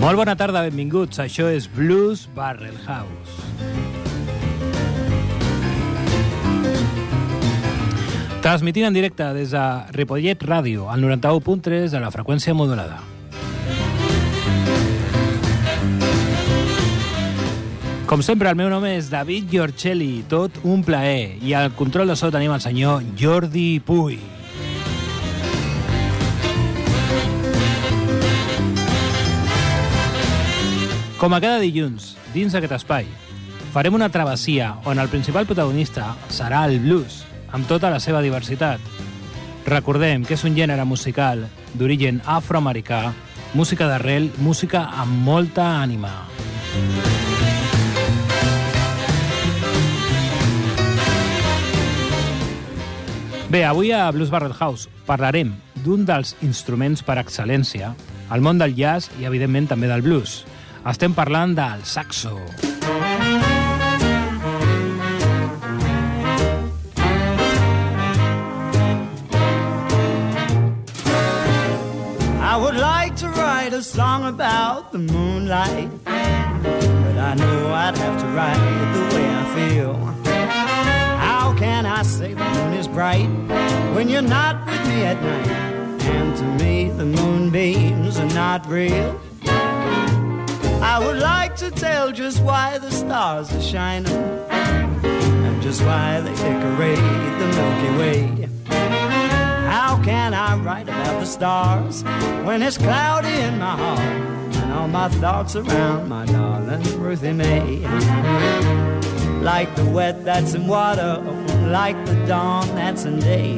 Molt bona tarda, benvinguts. Això és Blues Barrel House. Transmitint en directe des de Ripollet Ràdio, al 91.3 de la freqüència modulada. Com sempre, el meu nom és David Giorcelli, tot un plaer, i al control de so tenim el senyor Jordi Puy. Com a cada dilluns, dins d'aquest espai, farem una travessia on el principal protagonista serà el blues, amb tota la seva diversitat. Recordem que és un gènere musical d'origen afroamericà, música d'arrel, música amb molta ànima. Bé, avui a Blues Barrel House parlarem d'un dels instruments per excel·lència al món del jazz i, evidentment, també del blues. Estem parlant del saxo. I would like to write a song about the moonlight, but I know I'd have to write the way I feel. How can I say the moon is bright when you're not with me at night? And to me, the moonbeams are not real. I would like to tell just why the stars are shining and just why they decorate the Milky Way. How can I write about the stars when it's cloudy in my heart and all my thoughts around my darling Ruthie May? Like the wet that's in water, like the dawn that's in day.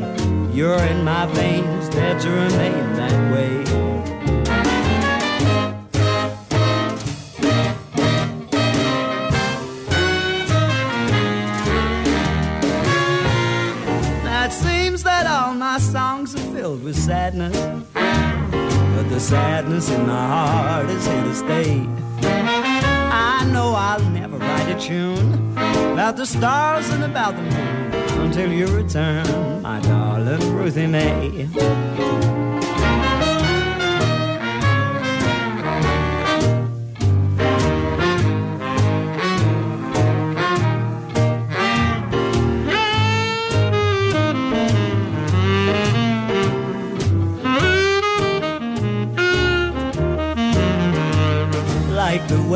You're in my veins, there to remain that way. Filled with sadness, but the sadness in my heart is here to stay. I know I'll never write a tune about the stars and about the moon until you return, my darling Ruthie May.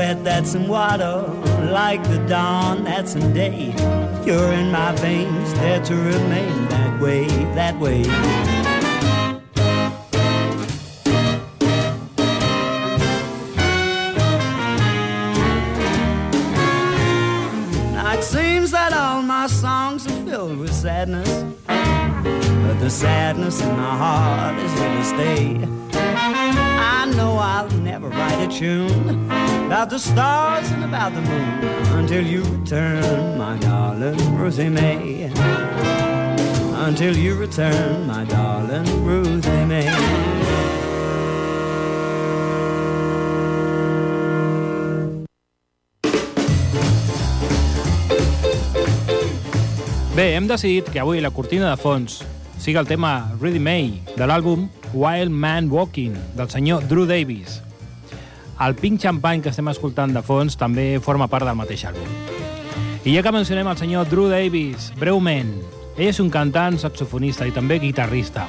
Wet that's in water, like the dawn that's in day. You're in my veins, there to remain that way, that way. Now it seems that all my songs are filled with sadness, but the sadness in my heart is here to stay. Know I'll never write a tune about the stars and about the moon until you return, my darling Ruthie May. Until you return, my darling Ruthie May. Bé, hem decidit que avui la cortina de fons sigui el tema Ready May de l'àlbum Wild Man Walking del senyor Drew Davis. El Pink Champagne que estem escoltant de fons també forma part del mateix àlbum. I ja que mencionem el senyor Drew Davis, breument, ell és un cantant, saxofonista i també guitarrista.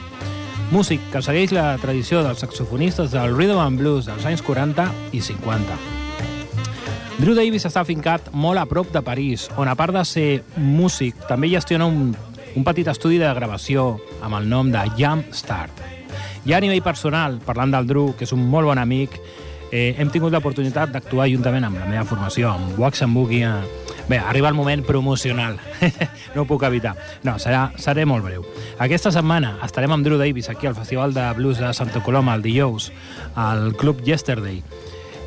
Músic que segueix la tradició dels saxofonistes del rhythm and blues dels anys 40 i 50. Drew Davis està afincat molt a prop de París, on a part de ser músic, també gestiona un, un petit estudi de gravació amb el nom de Jump Start. Ja a nivell personal, parlant del Drew, que és un molt bon amic, eh, hem tingut l'oportunitat d'actuar juntament amb la meva formació, amb Wax and Boogie, a, Bé, arriba el moment promocional. no ho puc evitar. No, serà, seré molt breu. Aquesta setmana estarem amb Drew Davis aquí al Festival de Blues de Santa Coloma, el dijous, al Club Yesterday.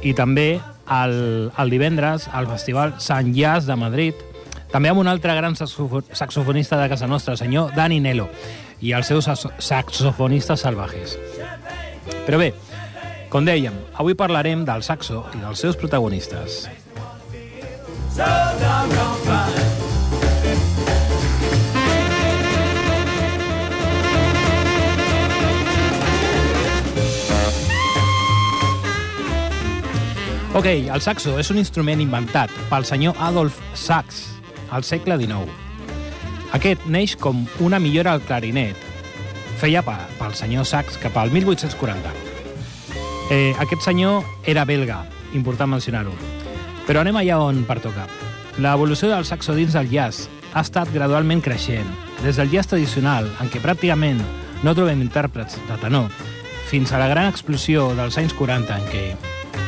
I també el, el divendres al Festival Sant Jazz de Madrid, també amb un altre gran saxofonista de casa nostra, el senyor Dani Nelo, i els seus saxofonistes salvajes. Però bé, com dèiem, avui parlarem del saxo i dels seus protagonistes. Ok, el saxo és un instrument inventat pel senyor Adolf Sachs al segle XIX. Aquest neix com una millora al clarinet, feia pel senyor Sachs cap al 1840. Eh, aquest senyor era belga, important mencionar-ho. Però anem allà on pertoca. L'evolució del saxo dins del jazz ha estat gradualment creixent, des del jazz tradicional, en què pràcticament no trobem intèrprets de tenor, fins a la gran explosió dels anys 40, en què,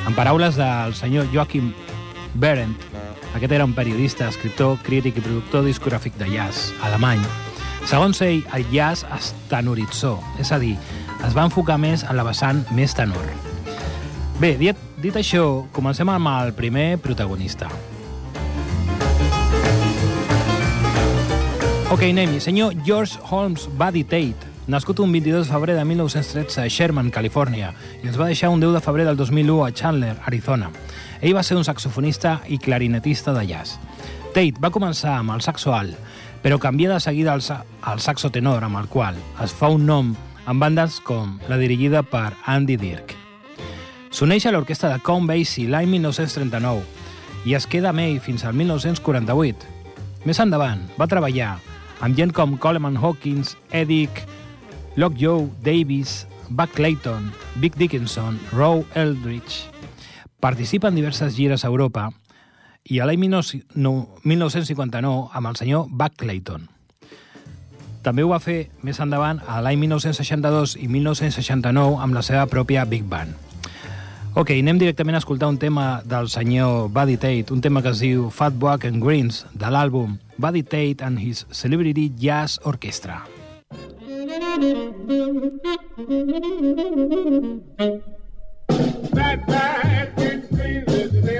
en paraules del senyor Joachim Berendt, aquest era un periodista, escriptor, crític i productor discogràfic de jazz alemany, segons ell, el jazz es tenoritzó, és a dir, es va enfocar més en la vessant més tenor. Bé, dit, dit això, comencem amb el primer protagonista. Ok, anem Senyor George Holmes Buddy Tate, nascut un 22 de febrer de 1913 a Sherman, Califòrnia, i ens va deixar un 10 de febrer del 2001 a Chandler, Arizona. Ell va ser un saxofonista i clarinetista de jazz. Tate va començar amb el saxo alt, però canvia de seguida al, al saxo tenor, amb el qual es fa un nom en bandes com la dirigida per Andy Dirk. S'uneix a l'orquestra de Count Basie l'any 1939 i es queda amb ell fins al 1948. Més endavant, va treballar amb gent com Coleman Hawkins, Edic, Lockjaw, Davis, Buck Clayton, Vic Dickinson, Row Eldridge. Participa en diverses gires a Europa i a l'any 1959 amb el senyor Buck Clayton. També ho va fer més endavant a l'any 1962 i 1969 amb la seva pròpia Big Band. Ok, anem directament a escoltar un tema del senyor Buddy Tate, un tema que es diu Fat Walk and Greens, de l'àlbum Buddy Tate and His Celebrity Jazz Orchestra. Fat bad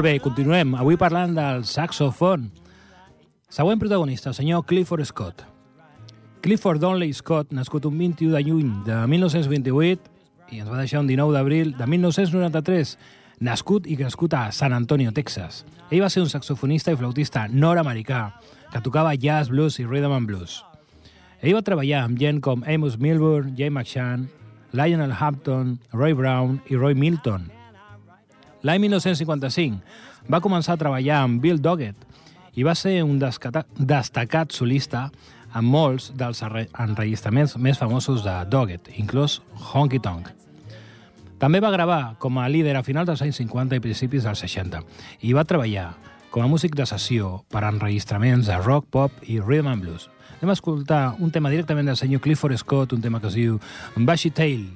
Molt bé, continuem. Avui parlant del saxofon. Següent protagonista, el senyor Clifford Scott. Clifford Donnelly Scott, nascut un 21 de juny de 1928 i ens va deixar un 19 d'abril de 1993, nascut i crescut a San Antonio, Texas. Ell va ser un saxofonista i flautista nord-americà que tocava jazz, blues i rhythm and blues. Ell va treballar amb gent com Amos Milburn, Jay McShann, Lionel Hampton, Roy Brown i Roy Milton. L'any 1955 va començar a treballar amb Bill Doggett i va ser un destacat solista amb molts dels enregistraments més famosos de Doggett, inclòs Honky Tonk. També va gravar com a líder a finals dels anys 50 i principis dels 60 i va treballar com a músic de sessió per a enregistraments de rock, pop i rhythm and blues. Anem a escoltar un tema directament del senyor Clifford Scott, un tema que es diu Bushy Tail.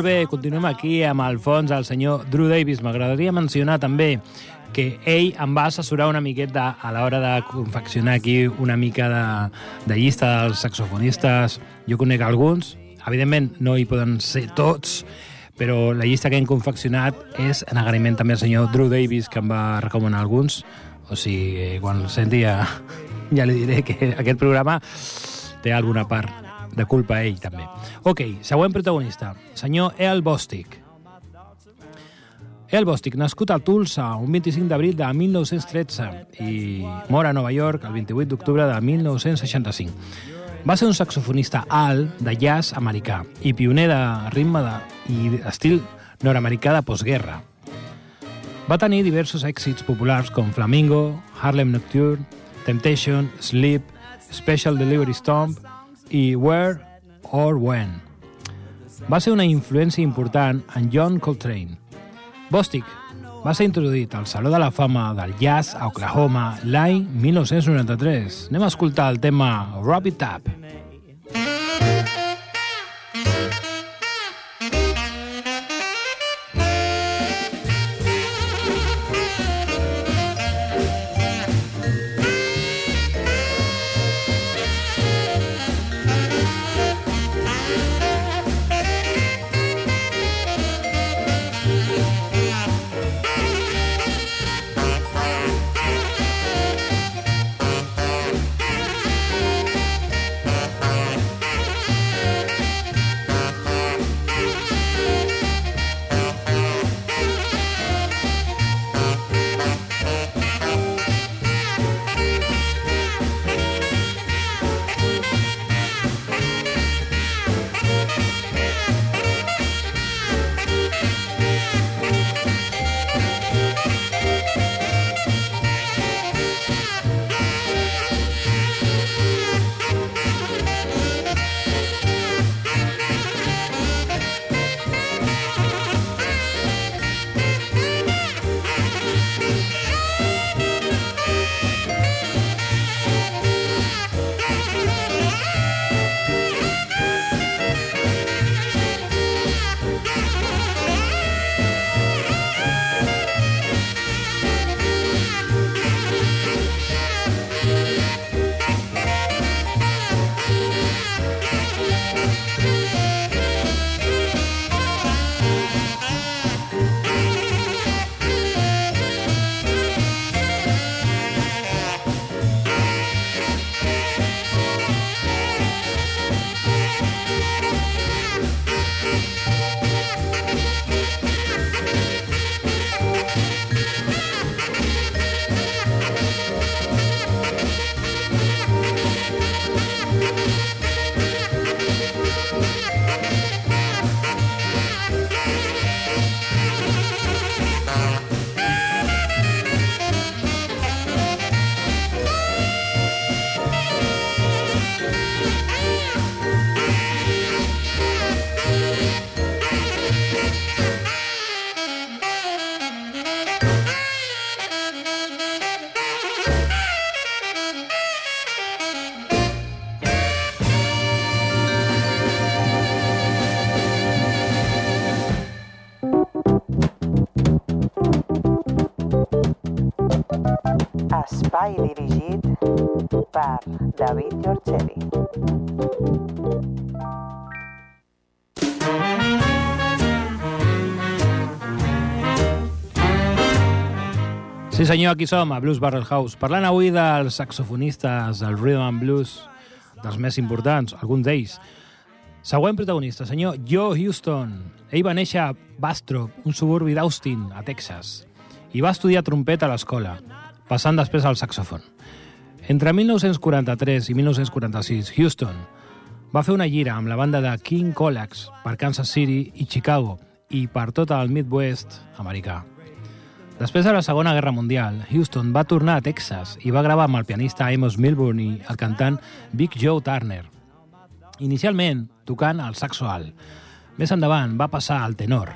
Molt bé, continuem aquí amb el fons el senyor Drew Davis. M'agradaria mencionar també que ell em va assessorar una miqueta a l'hora de confeccionar aquí una mica de, de llista dels saxofonistes. Jo conec alguns, evidentment no hi poden ser tots, però la llista que hem confeccionat és en agraïment també al senyor Drew Davis, que em va recomanar alguns. O sigui, quan el senti ja, ja li diré que aquest programa té alguna part de culpa a ell, també. Ok, següent protagonista, senyor El Bostic. El Bostic, nascut a Tulsa un 25 d'abril de 1913 i mor a Nova York el 28 d'octubre de 1965. Va ser un saxofonista alt de jazz americà i pioner de ritme de, i estil nord-americà de postguerra. Va tenir diversos èxits populars com Flamingo, Harlem Nocturne, Temptation, Sleep, Special Delivery Stomp i Where or When. Va ser una influència important en John Coltrane. Bostic va ser introduït al Saló de la Fama del Jazz a Oklahoma l'any 1993. Anem a escoltar el tema Rob It Up. David Giorgeli. Sí senyor, aquí som, a Blues Barrel House, parlant avui dels saxofonistes del Rhythm and Blues, dels més importants, alguns d'ells. Següent protagonista, senyor Joe Houston. Ell va néixer a Bastrop, un suburbi d'Austin, a Texas, i va estudiar trompeta a l'escola, passant després al saxofon. Entre 1943 i 1946, Houston va fer una gira amb la banda de King Colax per Kansas City i Chicago i per tot el Midwest americà. Després de la Segona Guerra Mundial, Houston va tornar a Texas i va gravar amb el pianista Amos Milburn i el cantant Big Joe Turner. Inicialment, tocant el saxo alt. Més endavant va passar al tenor,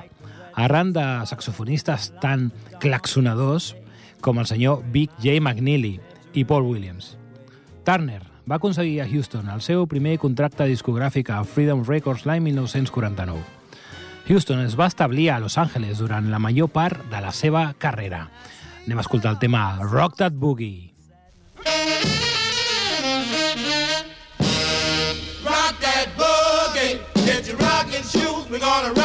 arran de saxofonistes tan claxonadors com el senyor Big J. McNeely i Paul Williams. Turner va aconseguir a Houston el seu primer contracte discogràfic a Freedom Records l'any 1949. Houston es va establir a Los Angeles durant la major part de la seva carrera. Anem a escoltar el tema Rock That Boogie. Rock that boogie, get your rocking shoes, we're gonna rock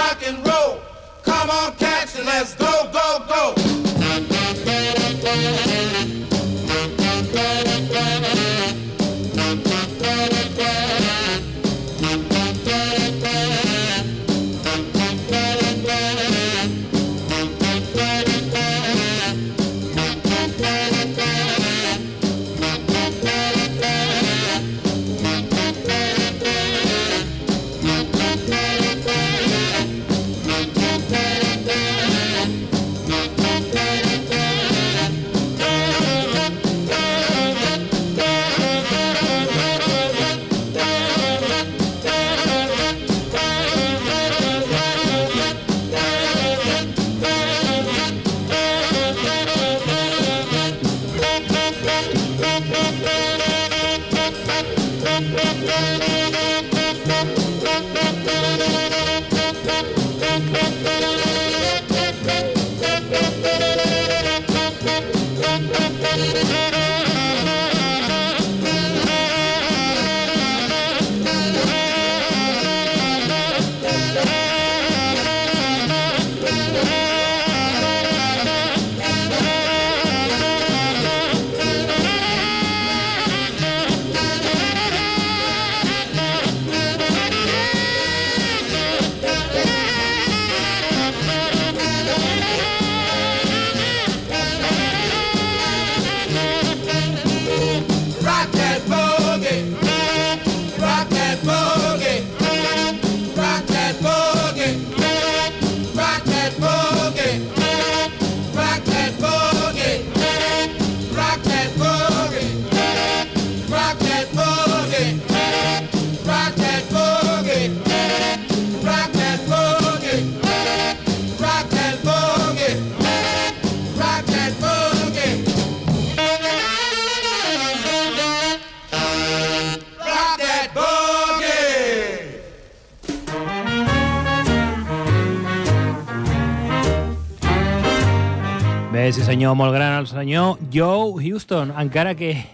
senyor, molt gran el senyor Joe Houston, encara que,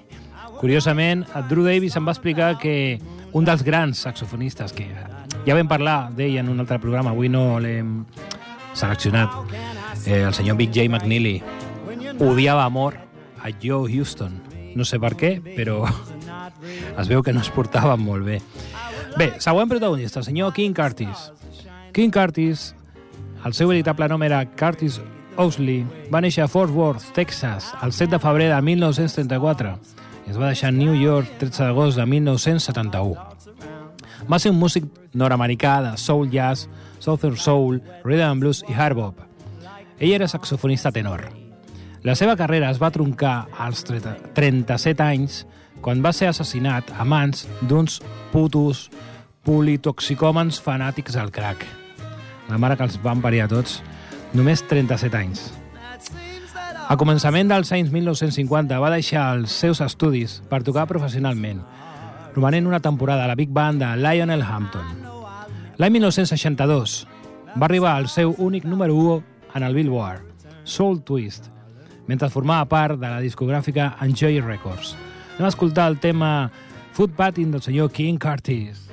curiosament, Drew Davis em va explicar que un dels grans saxofonistes, que ja vam parlar d'ell en un altre programa, avui no l'hem seleccionat, eh, el senyor Big J. McNeely, odiava amor a Joe Houston. No sé per què, però es veu que no es portaven molt bé. Bé, següent protagonista, el senyor King Curtis. King Curtis, el seu veritable nom era Curtis Ousley, va néixer a Fort Worth, Texas, el 7 de febrer de 1934 i es va deixar a New York 13 d'agost de 1971. Va ser un músic nord-americà de soul jazz, southern soul, rhythm and blues i hard bop. Ell era saxofonista tenor. La seva carrera es va troncar als 30 37 anys quan va ser assassinat a mans d'uns putos politoxicòmens fanàtics al crack. La mare que els van parir a tots, només 37 anys. A començament dels anys 1950 va deixar els seus estudis per tocar professionalment, romanent una temporada a la Big Band de Lionel Hampton. L'any 1962 va arribar al seu únic número 1 en el Billboard, Soul Twist, mentre formava part de la discogràfica Enjoy Records. Anem a escoltar el tema Footpathing del senyor King Curtis.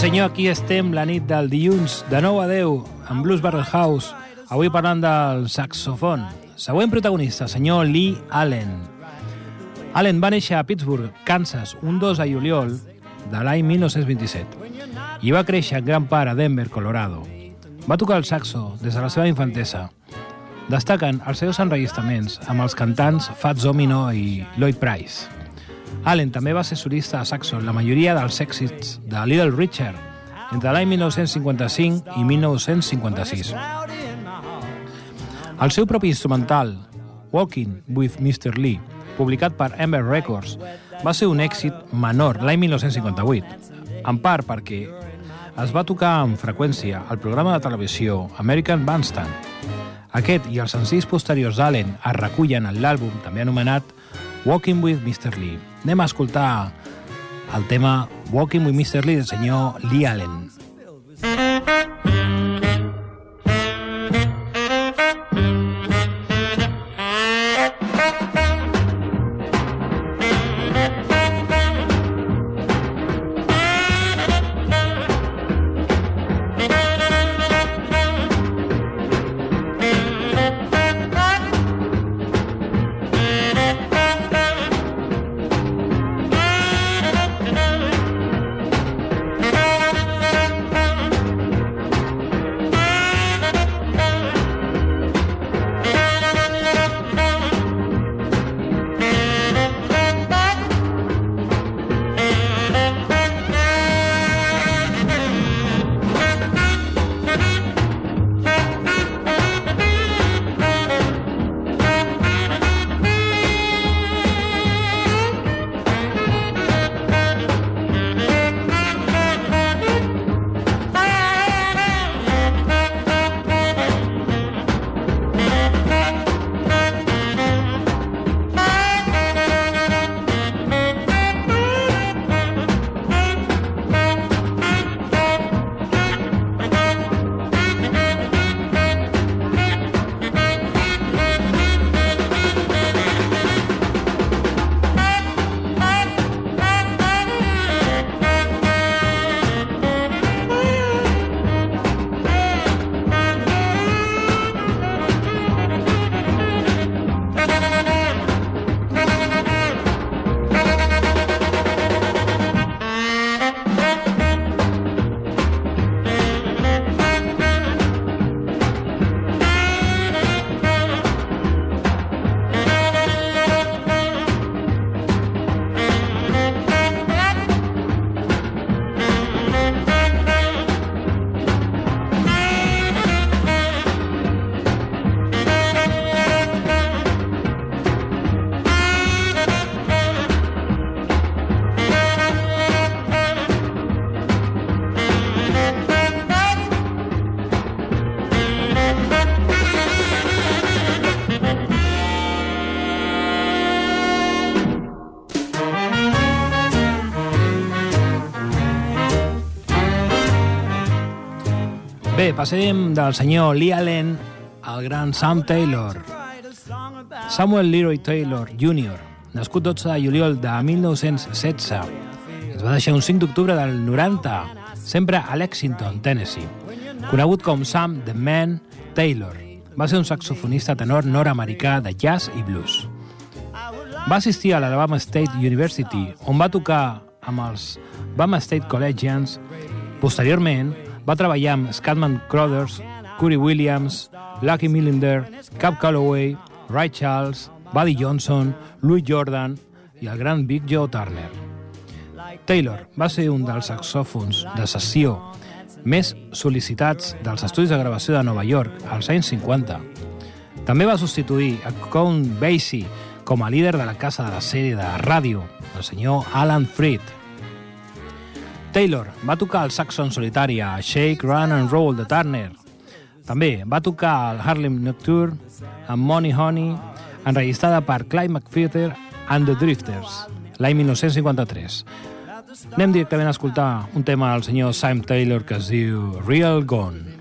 Senyor, aquí estem la nit del dilluns de 9 a 10 amb Blues Barrel House. Avui parlant del saxofon. Següent protagonista, senyor Lee Allen. Allen va néixer a Pittsburgh, Kansas, un 2 de juliol de l'any 1927 i va créixer en gran part a Denver, Colorado. Va tocar el saxo des de la seva infantesa. Destaquen els seus enregistraments amb els cantants Fats Domino i Lloyd Price. Allen també va ser solista a saxo en la majoria dels èxits de Little Richard entre l'any 1955 i 1956. El seu propi instrumental, Walking with Mr. Lee, publicat per Ember Records, va ser un èxit menor l'any 1958, en part perquè es va tocar amb freqüència al programa de televisió American Bandstand. Aquest i els senzills posteriors d'Allen es recullen en l'àlbum també anomenat Walking with Mr. Lee. Anem a escoltar el tema Walking with Mr. Lee del senyor Lee Allen. Passem del senyor Lee Allen al gran Sam Taylor. Samuel Leroy Taylor Jr., nascut 12 de juliol de 1916. Es va deixar un 5 d'octubre del 90, sempre a Lexington, Tennessee. Conegut com Sam the Man Taylor, va ser un saxofonista tenor nord-americà de jazz i blues. Va assistir a l'Alabama State University, on va tocar amb els Bama State Collegians. Posteriorment, va treballar amb Scatman Crothers, Curry Williams, Lucky Millinder, Cap Calloway, Ray Charles, Buddy Johnson, Louis Jordan i el gran Big Joe Turner. Taylor va ser un dels saxòfons de sessió més sol·licitats dels estudis de gravació de Nova York als anys 50. També va substituir a Count Basie com a líder de la casa de la sèrie de ràdio, el senyor Alan Freed. Taylor va tocar el saxo en solitari a Shake, Run and Roll de Turner. També va tocar el Harlem Nocturne amb Money Honey, enregistrada per Clyde McPherson and the Drifters, l'any 1953. Anem directament a escoltar un tema del senyor Sam Taylor que es diu Real Gone.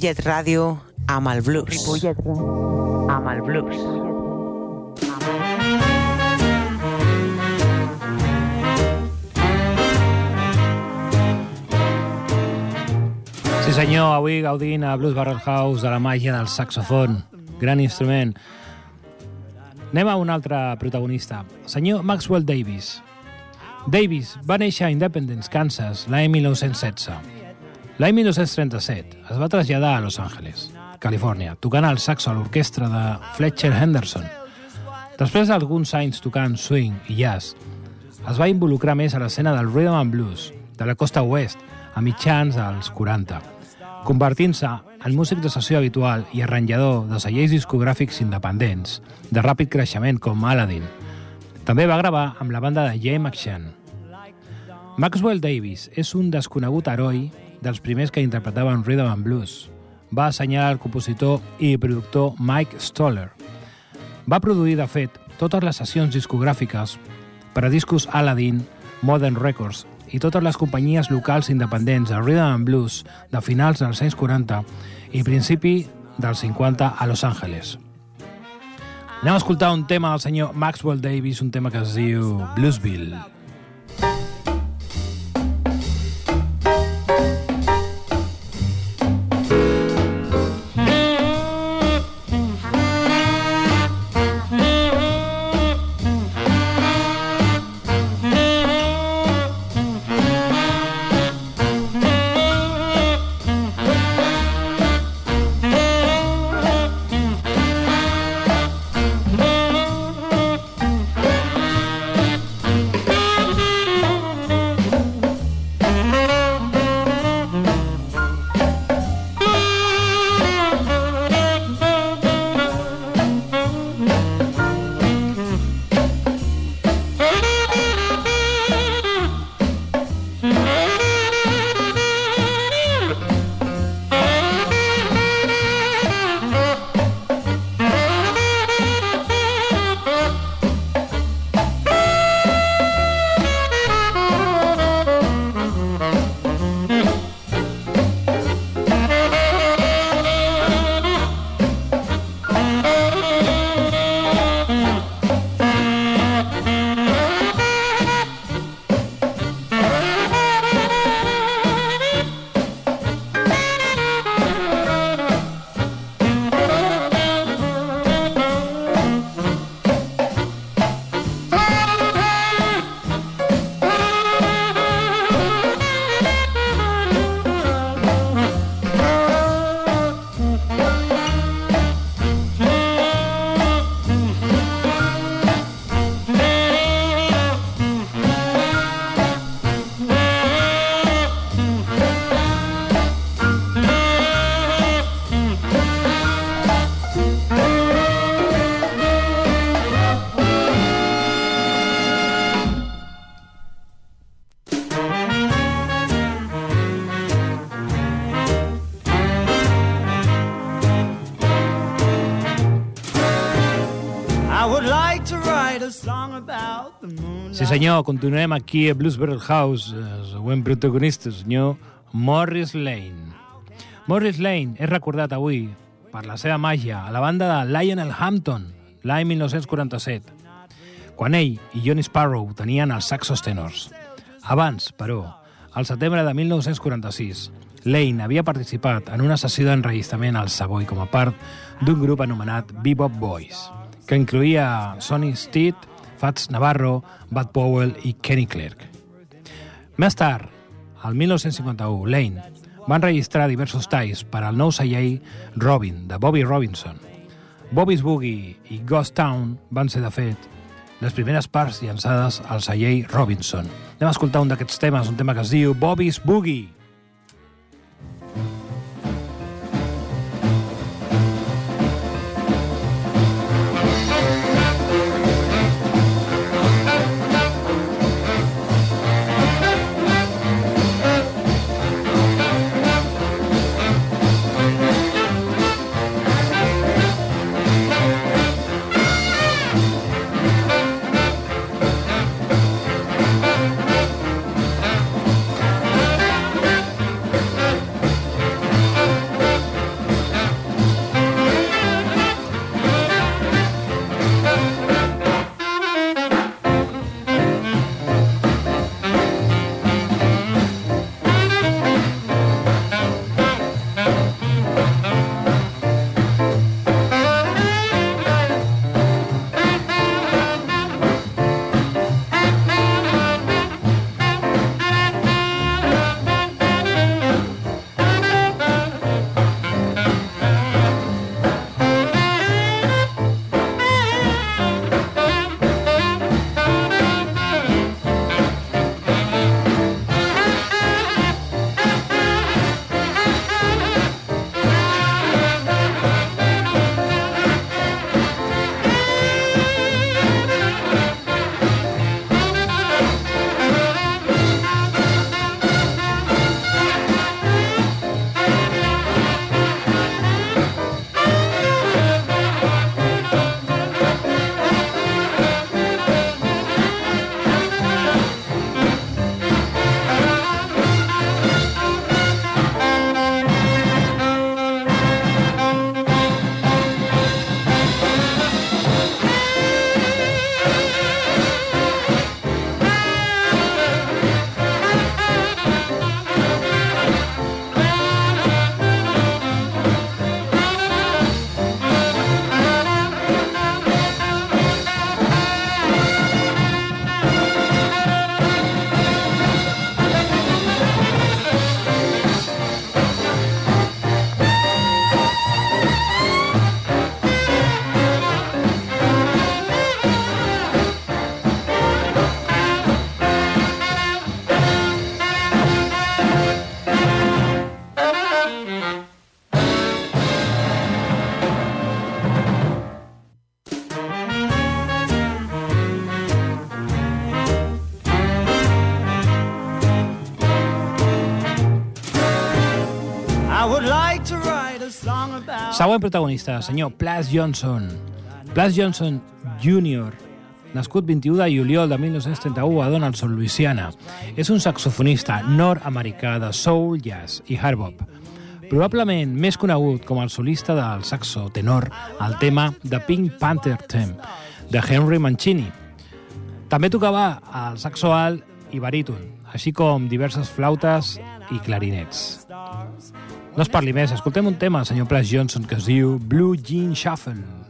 Ripollet Ràdio amb el blues. Ripollet amb el blues. Sí senyor, avui gaudint a Blues Barrel House de la màgia del saxofon. Gran instrument. Anem a un altre protagonista, el senyor Maxwell Davis. Davis va néixer a Independence, Kansas, l'any 1916. L'any 1937 es va traslladar a Los Angeles, Califòrnia, tocant el saxo a l'orquestra de Fletcher Henderson. Després d'alguns anys tocant swing i jazz, es va involucrar més a l'escena del rhythm and blues de la costa oest a mitjans dels 40, convertint-se en músic de sessió habitual i arranjador de cellers discogràfics independents, de ràpid creixement com Aladdin. També va gravar amb la banda de Jay McShann. Maxwell Davis és un desconegut heroi dels primers que interpretaven rhythm and blues. Va assenyalar el compositor i productor Mike Stoller. Va produir, de fet, totes les sessions discogràfiques per a discos Aladdin, Modern Records i totes les companyies locals independents de rhythm and blues de finals dels anys 40 i principi dels 50 a Los Angeles. Anem a escoltar un tema del senyor Maxwell Davis, un tema que es diu Bluesville. Senyor, continuem aquí a Blues Barrel House, el següent protagonista, el senyor Morris Lane. Morris Lane és recordat avui per la seva màgia a la banda de Lionel Hampton, l'any 1947, quan ell i Johnny Sparrow tenien els saxos tenors. Abans, però, al setembre de 1946, Lane havia participat en una sessió d'enregistrament al Savoy com a part d'un grup anomenat Bebop Boys, que incluïa Sonny Stitt, Fats Navarro, Bud Powell i Kenny Clark. Més tard, al 1951, Lane va enregistrar diversos talls per al nou celler Robin, de Bobby Robinson. Bobby's Boogie i Ghost Town van ser, de fet, les primeres parts llançades al celler Robinson. Anem a escoltar un d'aquests temes, un tema que es diu Bobby's Boogie. Següent protagonista, senyor Plas Johnson. Plas Johnson Jr., nascut 21 de juliol de 1931 a Donaldson, Louisiana. És un saxofonista nord-americà de soul, jazz i hard bop. Probablement més conegut com el solista del saxo tenor al tema The Pink Panther Theme, de Henry Mancini. També tocava el saxo alt i baríton, així com diverses flautes i clarinets. No es parli més, escoltem un tema, senyor Plas Johnson, que es diu Blue Jean Shuffle.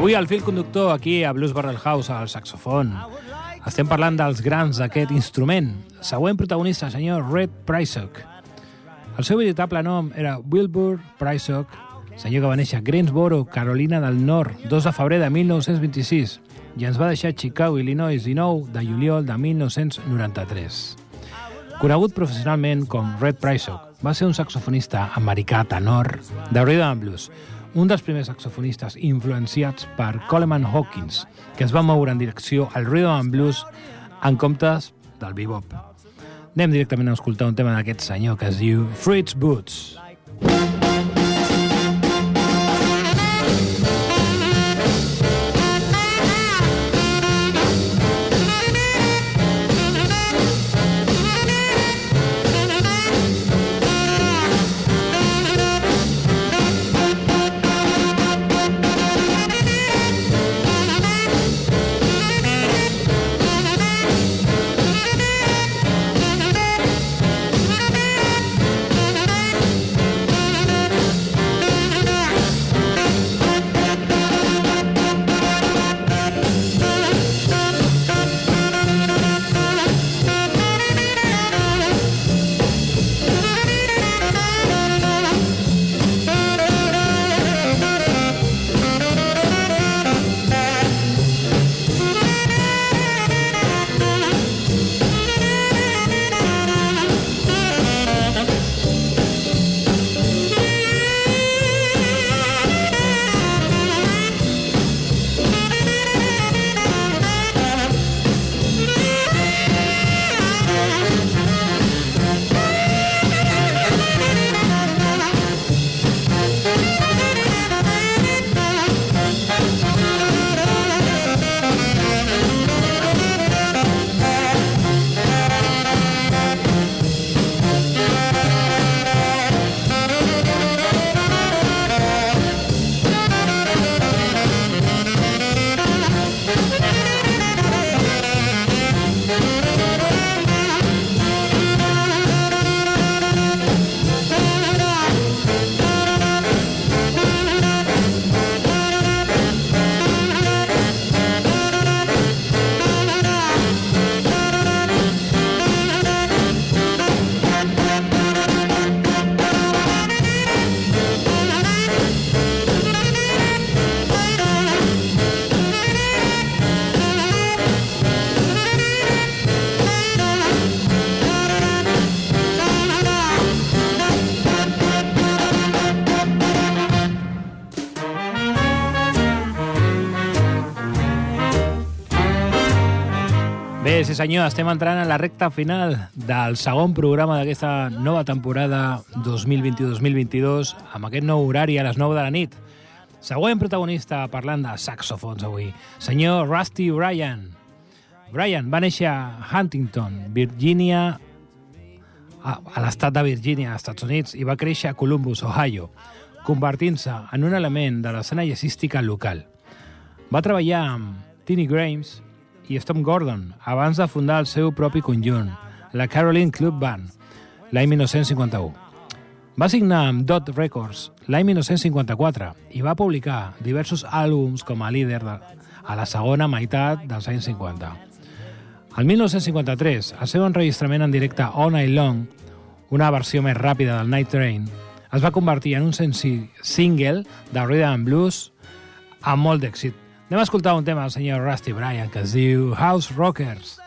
Avui al fil conductor aquí a Blues Barrel House, al saxofon. Estem parlant dels grans d'aquest instrument. Següent protagonista, senyor Red Prysock. El seu veritable nom era Wilbur Prysock, senyor que va néixer a Greensboro, Carolina del Nord, 2 de febrer de 1926, i ens va deixar Chicago, Illinois, 19 de juliol de 1993. Conegut professionalment com Red Prysock, va ser un saxofonista americà tenor de rhythm blues, un dels primers saxofonistes influenciats per Coleman Hawkins, que es va moure en direcció al rhythm and blues en comptes del bebop. Anem directament a escoltar un tema d'aquest senyor que es diu Fritz Boots. Thank Bé, sí senyor, estem entrant a la recta final del segon programa d'aquesta nova temporada 2021-2022 amb aquest nou horari a les 9 de la nit. Següent protagonista parlant de saxofons avui, senyor Rusty Bryan. Bryan va néixer a Huntington, Virginia, a, a l'estat de Virginia, als Estats Units, i va créixer a Columbus, Ohio, convertint-se en un element de l'escena jazzística local. Va treballar amb Tiny Grimes, i Tom Gordon abans de fundar el seu propi conjunt, la Caroline Club Band, l'any 1951. Va signar amb Dot Records l'any 1954 i va publicar diversos àlbums com a líder de, a la segona meitat dels anys 50. El 1953, el seu enregistrament en directe All Night Long, una versió més ràpida del Night Train, es va convertir en un senzill single de rhythm and blues amb molt d'èxit, Anem a escoltar un tema del senyor Rusty Bryan que es diu House Rockers.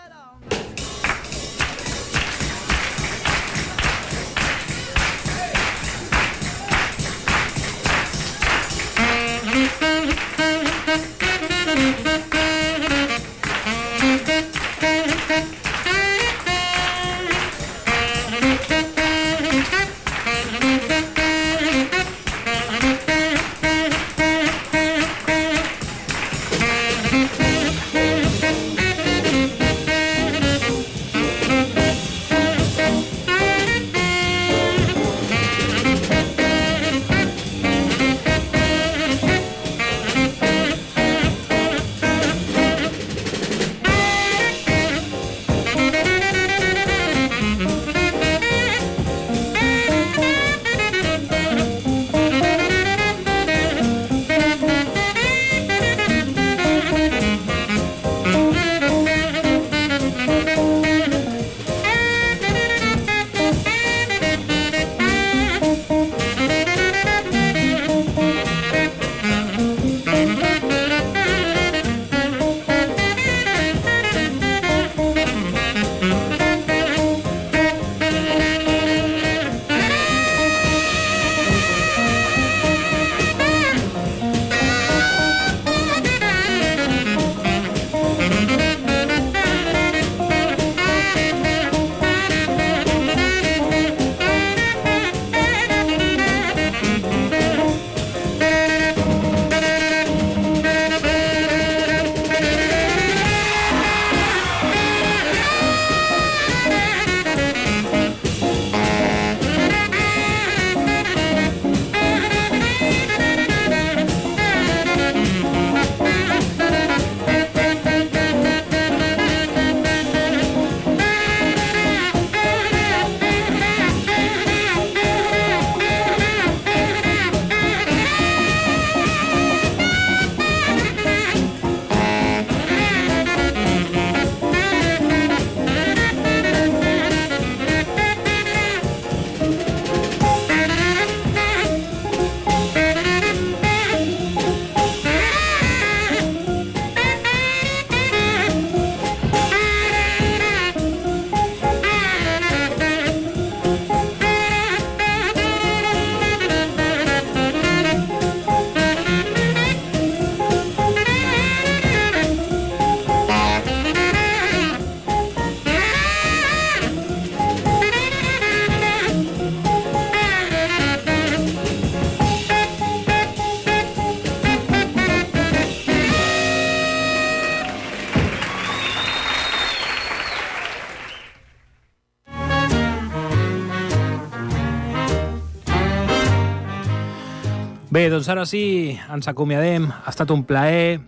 Doncs ara sí, ens acomiadem. Ha estat un plaer.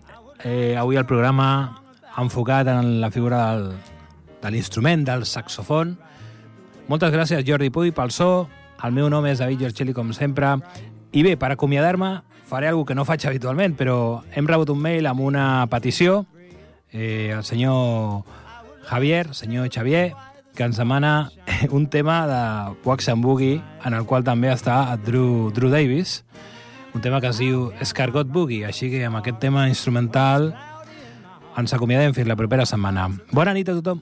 Eh, avui el programa enfocat en la figura del, de l'instrument, del saxofon. Moltes gràcies, Jordi Puy, pel so. El meu nom és David Giorcelli, com sempre. I bé, per acomiadar-me, faré alguna que no faig habitualment, però hem rebut un mail amb una petició. Eh, el senyor Javier, senyor Xavier, que ens demana un tema de Wax and Boogie, en el qual també està Drew, Drew Davis, un tema que es diu Escargot Boogie, així que amb aquest tema instrumental ens acomiadem fins la propera setmana. Bona nit a tothom!